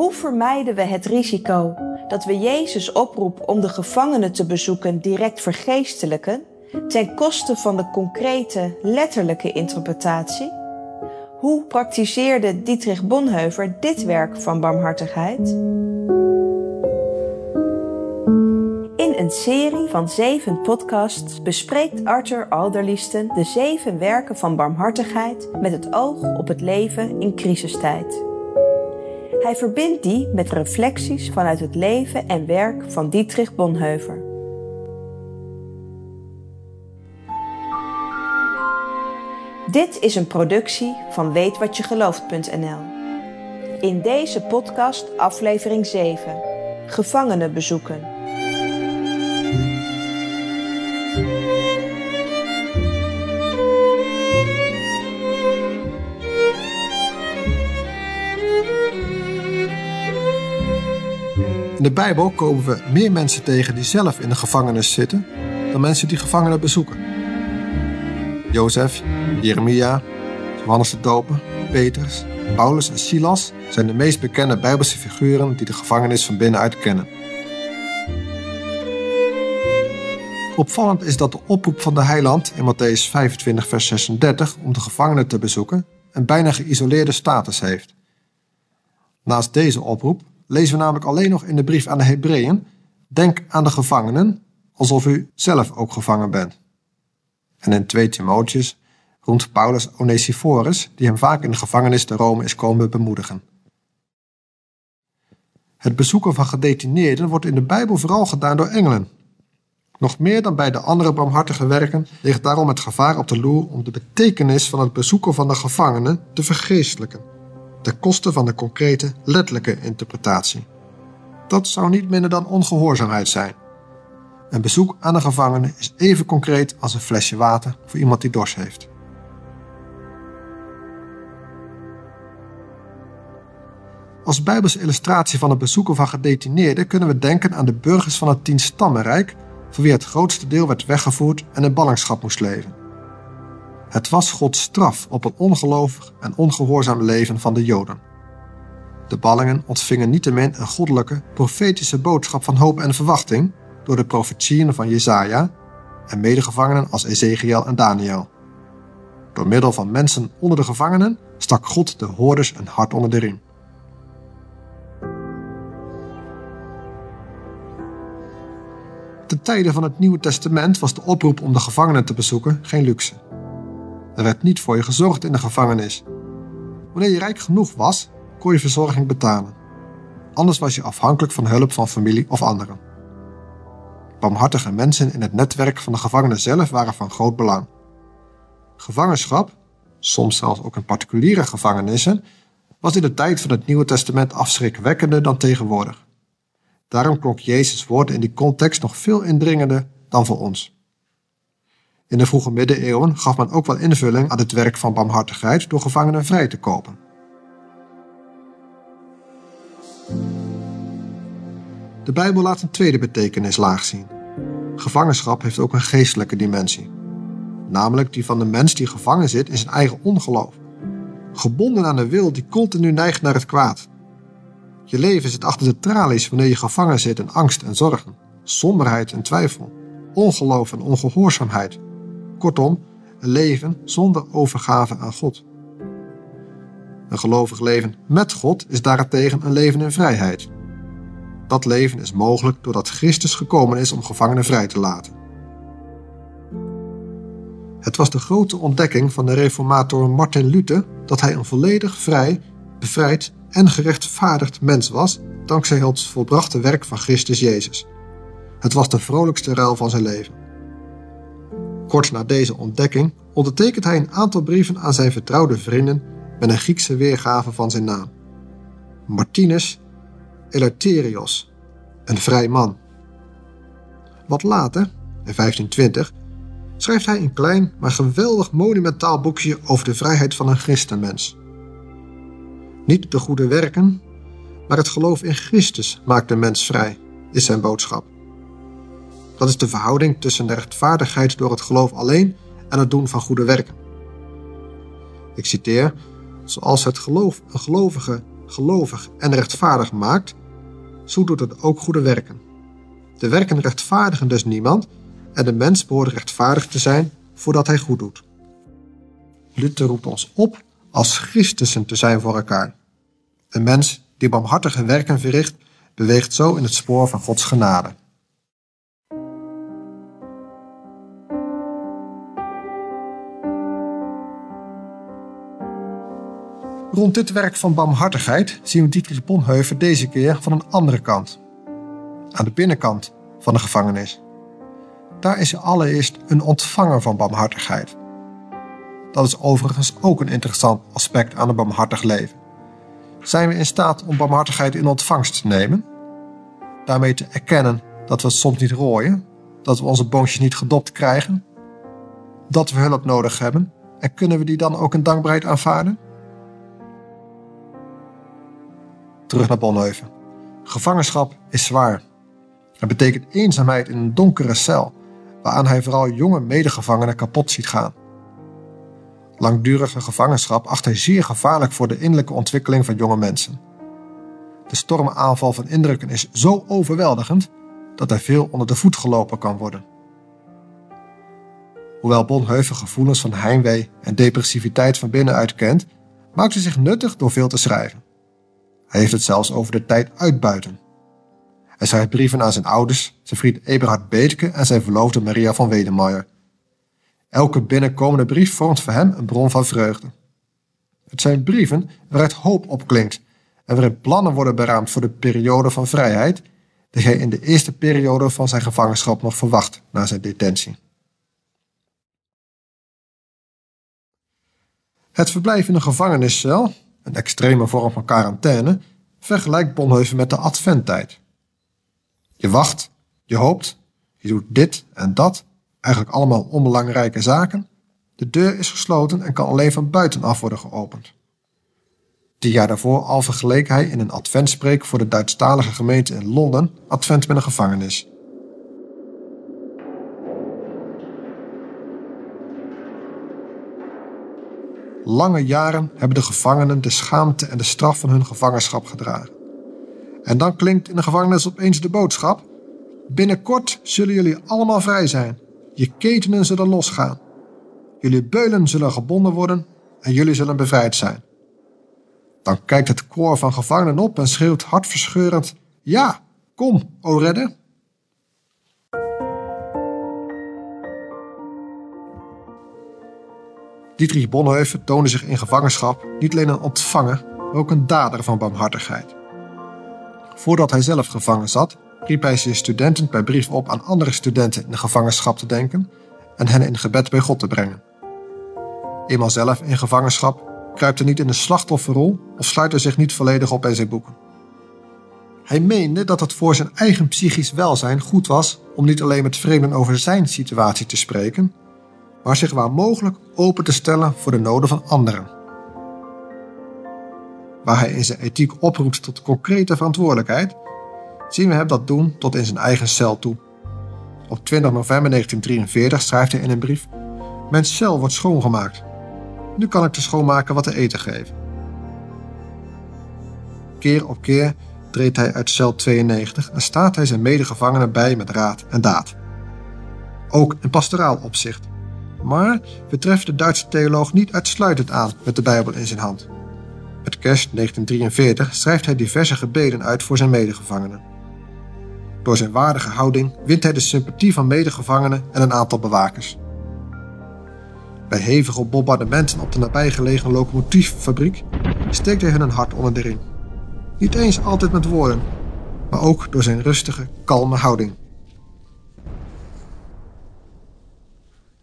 Hoe vermijden we het risico dat we Jezus oproep om de gevangenen te bezoeken direct vergeestelijken, ten koste van de concrete, letterlijke interpretatie? Hoe praktiseerde Dietrich Bonhoeffer dit werk van barmhartigheid? In een serie van zeven podcasts bespreekt Arthur Alderliesten de zeven werken van barmhartigheid met het oog op het leven in crisistijd. Hij verbindt die met reflecties vanuit het leven en werk van Dietrich Bonhoeffer. Dit is een productie van weetwatjegelooft.nl. In deze podcast aflevering 7. Gevangenen In de Bijbel komen we meer mensen tegen die zelf in de gevangenis zitten dan mensen die gevangenen bezoeken. Jozef, Jeremia, Johannes de Doper, Petrus, Paulus en Silas zijn de meest bekende Bijbelse figuren die de gevangenis van binnenuit kennen. Opvallend is dat de oproep van de heiland in Matthäus 25, vers 36 om de gevangenen te bezoeken een bijna geïsoleerde status heeft. Naast deze oproep lezen we namelijk alleen nog in de brief aan de Hebreeën: Denk aan de gevangenen, alsof u zelf ook gevangen bent. En in 2 Timotheus roemt Paulus Onesiphorus, die hem vaak in de gevangenis te Rome is komen bemoedigen. Het bezoeken van gedetineerden wordt in de Bijbel vooral gedaan door engelen. Nog meer dan bij de andere barmhartige werken ligt daarom het gevaar op de loer om de betekenis van het bezoeken van de gevangenen te vergeestelijken ten koste van de concrete, letterlijke interpretatie. Dat zou niet minder dan ongehoorzaamheid zijn. Een bezoek aan een gevangene is even concreet als een flesje water voor iemand die dorst heeft. Als bijbelse illustratie van het bezoeken van gedetineerden kunnen we denken aan de burgers van het Tienstammenrijk, voor wie het grootste deel werd weggevoerd en in ballingschap moest leven. Het was Gods straf op een ongelovig en ongehoorzaam leven van de Joden. De ballingen ontvingen niettemin een goddelijke, profetische boodschap van hoop en verwachting door de profetieën van Jesaja en medegevangenen als Ezekiel en Daniel. Door middel van mensen onder de gevangenen stak God de hoorders een hart onder de riem. Ten tijde van het Nieuwe Testament was de oproep om de gevangenen te bezoeken geen luxe. Er werd niet voor je gezorgd in de gevangenis. Wanneer je rijk genoeg was, kon je verzorging betalen. Anders was je afhankelijk van hulp van familie of anderen. Barmhartige mensen in het netwerk van de gevangenen zelf waren van groot belang. Gevangenschap, soms zelfs ook in particuliere gevangenissen, was in de tijd van het Nieuwe Testament afschrikwekkender dan tegenwoordig. Daarom klonk Jezus' woorden in die context nog veel indringender dan voor ons. In de vroege middeleeuwen gaf men ook wel invulling aan het werk van barmhartigheid door gevangenen vrij te kopen. De Bijbel laat een tweede betekenislaag zien. Gevangenschap heeft ook een geestelijke dimensie, namelijk die van de mens die gevangen zit in zijn eigen ongeloof, gebonden aan een wil die continu neigt naar het kwaad. Je leven zit achter de tralies wanneer je gevangen zit in angst en zorgen, somberheid en twijfel, ongeloof en ongehoorzaamheid, Kortom, een leven zonder overgave aan God. Een gelovig leven met God is daarentegen een leven in vrijheid. Dat leven is mogelijk doordat Christus gekomen is om gevangenen vrij te laten. Het was de grote ontdekking van de reformator Martin Luther dat hij een volledig vrij, bevrijd en gerechtvaardigd mens was dankzij het volbrachte werk van Christus Jezus. Het was de vrolijkste ruil van zijn leven. Kort na deze ontdekking ondertekent hij een aantal brieven aan zijn vertrouwde vrienden met een Griekse weergave van zijn naam. Martinus Eleutherios, een vrij man. Wat later, in 1520, schrijft hij een klein maar geweldig monumentaal boekje over de vrijheid van een christenmens. Niet de goede werken, maar het geloof in Christus maakt de mens vrij, is zijn boodschap. Dat is de verhouding tussen de rechtvaardigheid door het geloof alleen en het doen van goede werken. Ik citeer: Zoals het geloof een gelovige gelovig en rechtvaardig maakt, zo doet het ook goede werken. De werken rechtvaardigen dus niemand en de mens behoort rechtvaardig te zijn voordat hij goed doet. Luther roept ons op als Christussen te zijn voor elkaar. Een mens die barmhartige werken verricht, beweegt zo in het spoor van Gods genade. Rond dit werk van barmhartigheid zien we Dietrich Bonhoeffer deze keer van een andere kant. Aan de binnenkant van de gevangenis. Daar is hij allereerst een ontvanger van barmhartigheid. Dat is overigens ook een interessant aspect aan een barmhartig leven. Zijn we in staat om barmhartigheid in ontvangst te nemen? Daarmee te erkennen dat we het soms niet rooien, dat we onze boontjes niet gedopt krijgen, dat we hulp nodig hebben en kunnen we die dan ook in dankbaarheid aanvaarden? Terug naar Bonheuven. Gevangenschap is zwaar. Het betekent eenzaamheid in een donkere cel, waaraan hij vooral jonge medegevangenen kapot ziet gaan. Langdurige gevangenschap acht hij zeer gevaarlijk voor de innerlijke ontwikkeling van jonge mensen. De stormaanval van indrukken is zo overweldigend dat er veel onder de voet gelopen kan worden. Hoewel Bonheuven gevoelens van heimwee en depressiviteit van binnenuit kent, maakt hij zich nuttig door veel te schrijven. Hij heeft het zelfs over de tijd uitbuiten. Hij schrijft brieven aan zijn ouders, zijn vriend Eberhard Beetke en zijn verloofde Maria van Wedemeyer. Elke binnenkomende brief vormt voor hem een bron van vreugde. Het zijn brieven waaruit hoop opklinkt en waarin plannen worden beraamd voor de periode van vrijheid die hij in de eerste periode van zijn gevangenschap nog verwacht na zijn detentie. Het verblijf in een gevangeniscel, een extreme vorm van quarantaine, vergelijkt Bonhoeffer met de adventtijd. Je wacht, je hoopt, je doet dit en dat, eigenlijk allemaal onbelangrijke zaken. De deur is gesloten en kan alleen van buitenaf worden geopend. Tien jaar daarvoor al vergeleek hij in een adventspreek voor de Duitsstalige gemeente in Londen advent met een gevangenis. Lange jaren hebben de gevangenen de schaamte en de straf van hun gevangenschap gedragen. En dan klinkt in de gevangenis opeens de boodschap: Binnenkort zullen jullie allemaal vrij zijn. Je ketenen zullen losgaan. Jullie beulen zullen gebonden worden en jullie zullen bevrijd zijn. Dan kijkt het koor van gevangenen op en schreeuwt hartverscheurend: Ja, kom, o redder. Dietrich Bonhoeffer toonde zich in gevangenschap niet alleen een ontvanger, maar ook een dader van barmhartigheid. Voordat hij zelf gevangen zat, riep hij zijn studenten per brief op aan andere studenten in de gevangenschap te denken en hen in gebed bij God te brengen. Eenmaal zelf in gevangenschap kruipt hij niet in de slachtofferrol of sluit hij zich niet volledig op bij zijn boeken. Hij meende dat het voor zijn eigen psychisch welzijn goed was om niet alleen met vreemden over zijn situatie te spreken, maar zich waar mogelijk open te stellen voor de noden van anderen. Waar hij in zijn ethiek oproept tot concrete verantwoordelijkheid, zien we hem dat doen tot in zijn eigen cel toe. Op 20 november 1943 schrijft hij in een brief: Mijn cel wordt schoongemaakt. Nu kan ik te schoonmaken wat te eten geven. Keer op keer treedt hij uit cel 92 en staat hij zijn medegevangenen bij met raad en daad. Ook in pastoraal opzicht. Maar we treffen de Duitse theoloog niet uitsluitend aan met de Bijbel in zijn hand. Met kerst 1943 schrijft hij diverse gebeden uit voor zijn medegevangenen. Door zijn waardige houding wint hij de sympathie van medegevangenen en een aantal bewakers. Bij hevige bombardementen op de nabijgelegen locomotieffabriek steekt hij hun een hart onder de ring. Niet eens altijd met woorden, maar ook door zijn rustige, kalme houding.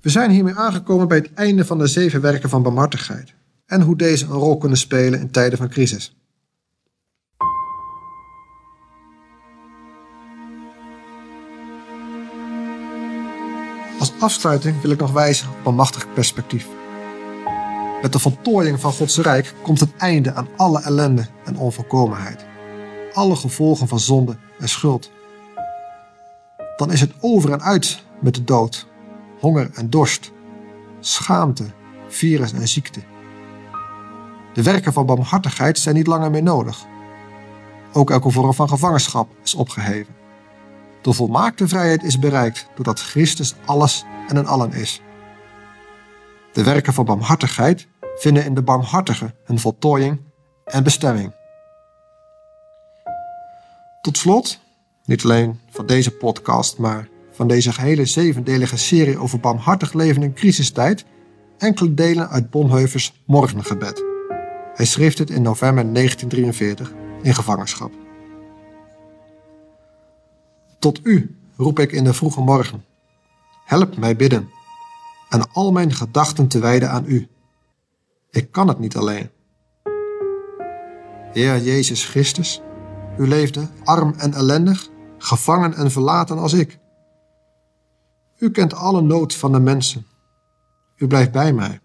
We zijn hiermee aangekomen bij het einde van de zeven werken van barmhartigheid en hoe deze een rol kunnen spelen in tijden van crisis. Als afsluiting wil ik nog wijzen op een machtig perspectief. Met de voltooiing van Gods Rijk komt het einde aan alle ellende en onvolkomenheid. Alle gevolgen van zonde en schuld. Dan is het over en uit met de dood, honger en dorst, schaamte, virus en ziekte. De werken van barmhartigheid zijn niet langer meer nodig. Ook elke vorm van gevangenschap is opgeheven. De volmaakte vrijheid is bereikt doordat Christus alles en in allen is. De werken van barmhartigheid vinden in de barmhartige hun voltooiing en bestemming. Tot slot, niet alleen van deze podcast, maar van deze gehele zevendelige serie over barmhartig leven in crisistijd, enkele delen uit Bonhoeffers Morgengebed. Hij schreef dit in november 1943 in gevangenschap. Tot u roep ik in de vroege morgen. Help mij bidden en al mijn gedachten te wijden aan u. Ik kan het niet alleen. Heer Jezus Christus, u leefde arm en ellendig, gevangen en verlaten als ik. U kent alle nood van de mensen. U blijft bij mij,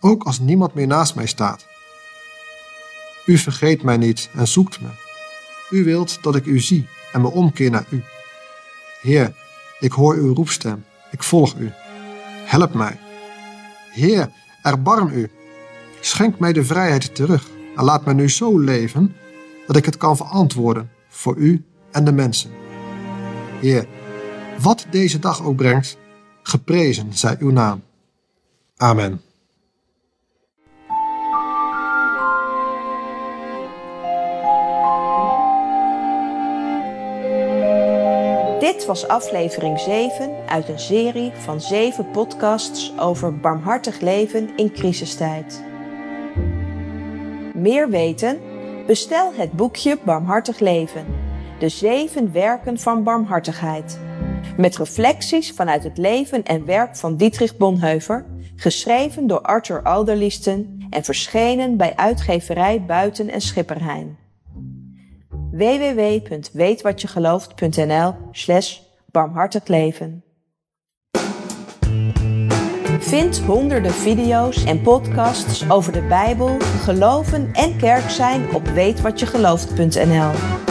ook als niemand meer naast mij staat. U vergeet mij niet en zoekt me. U wilt dat ik u zie en me omkeer naar u. Heer, ik hoor uw roepstem, ik volg u. Help mij. Heer, erbarm u. Schenk mij de vrijheid terug en laat mij nu zo leven dat ik het kan verantwoorden voor u en de mensen. Heer, wat deze dag ook brengt, geprezen zij uw naam. Amen. Dit was aflevering 7 uit een serie van 7 podcasts over barmhartig leven in crisistijd. Meer weten? Bestel het boekje Barmhartig Leven. De zeven werken van barmhartigheid. Met reflecties vanuit het leven en werk van Dietrich Bonhoeffer, geschreven door Arthur Alderliesten en verschenen bij uitgeverij Buiten en Schipperheijn www.weetwatjegelooft.nl slash barmhartig. Vind honderden video's en podcasts over de Bijbel, geloven en kerk zijn op weetwatjegelooft.nl.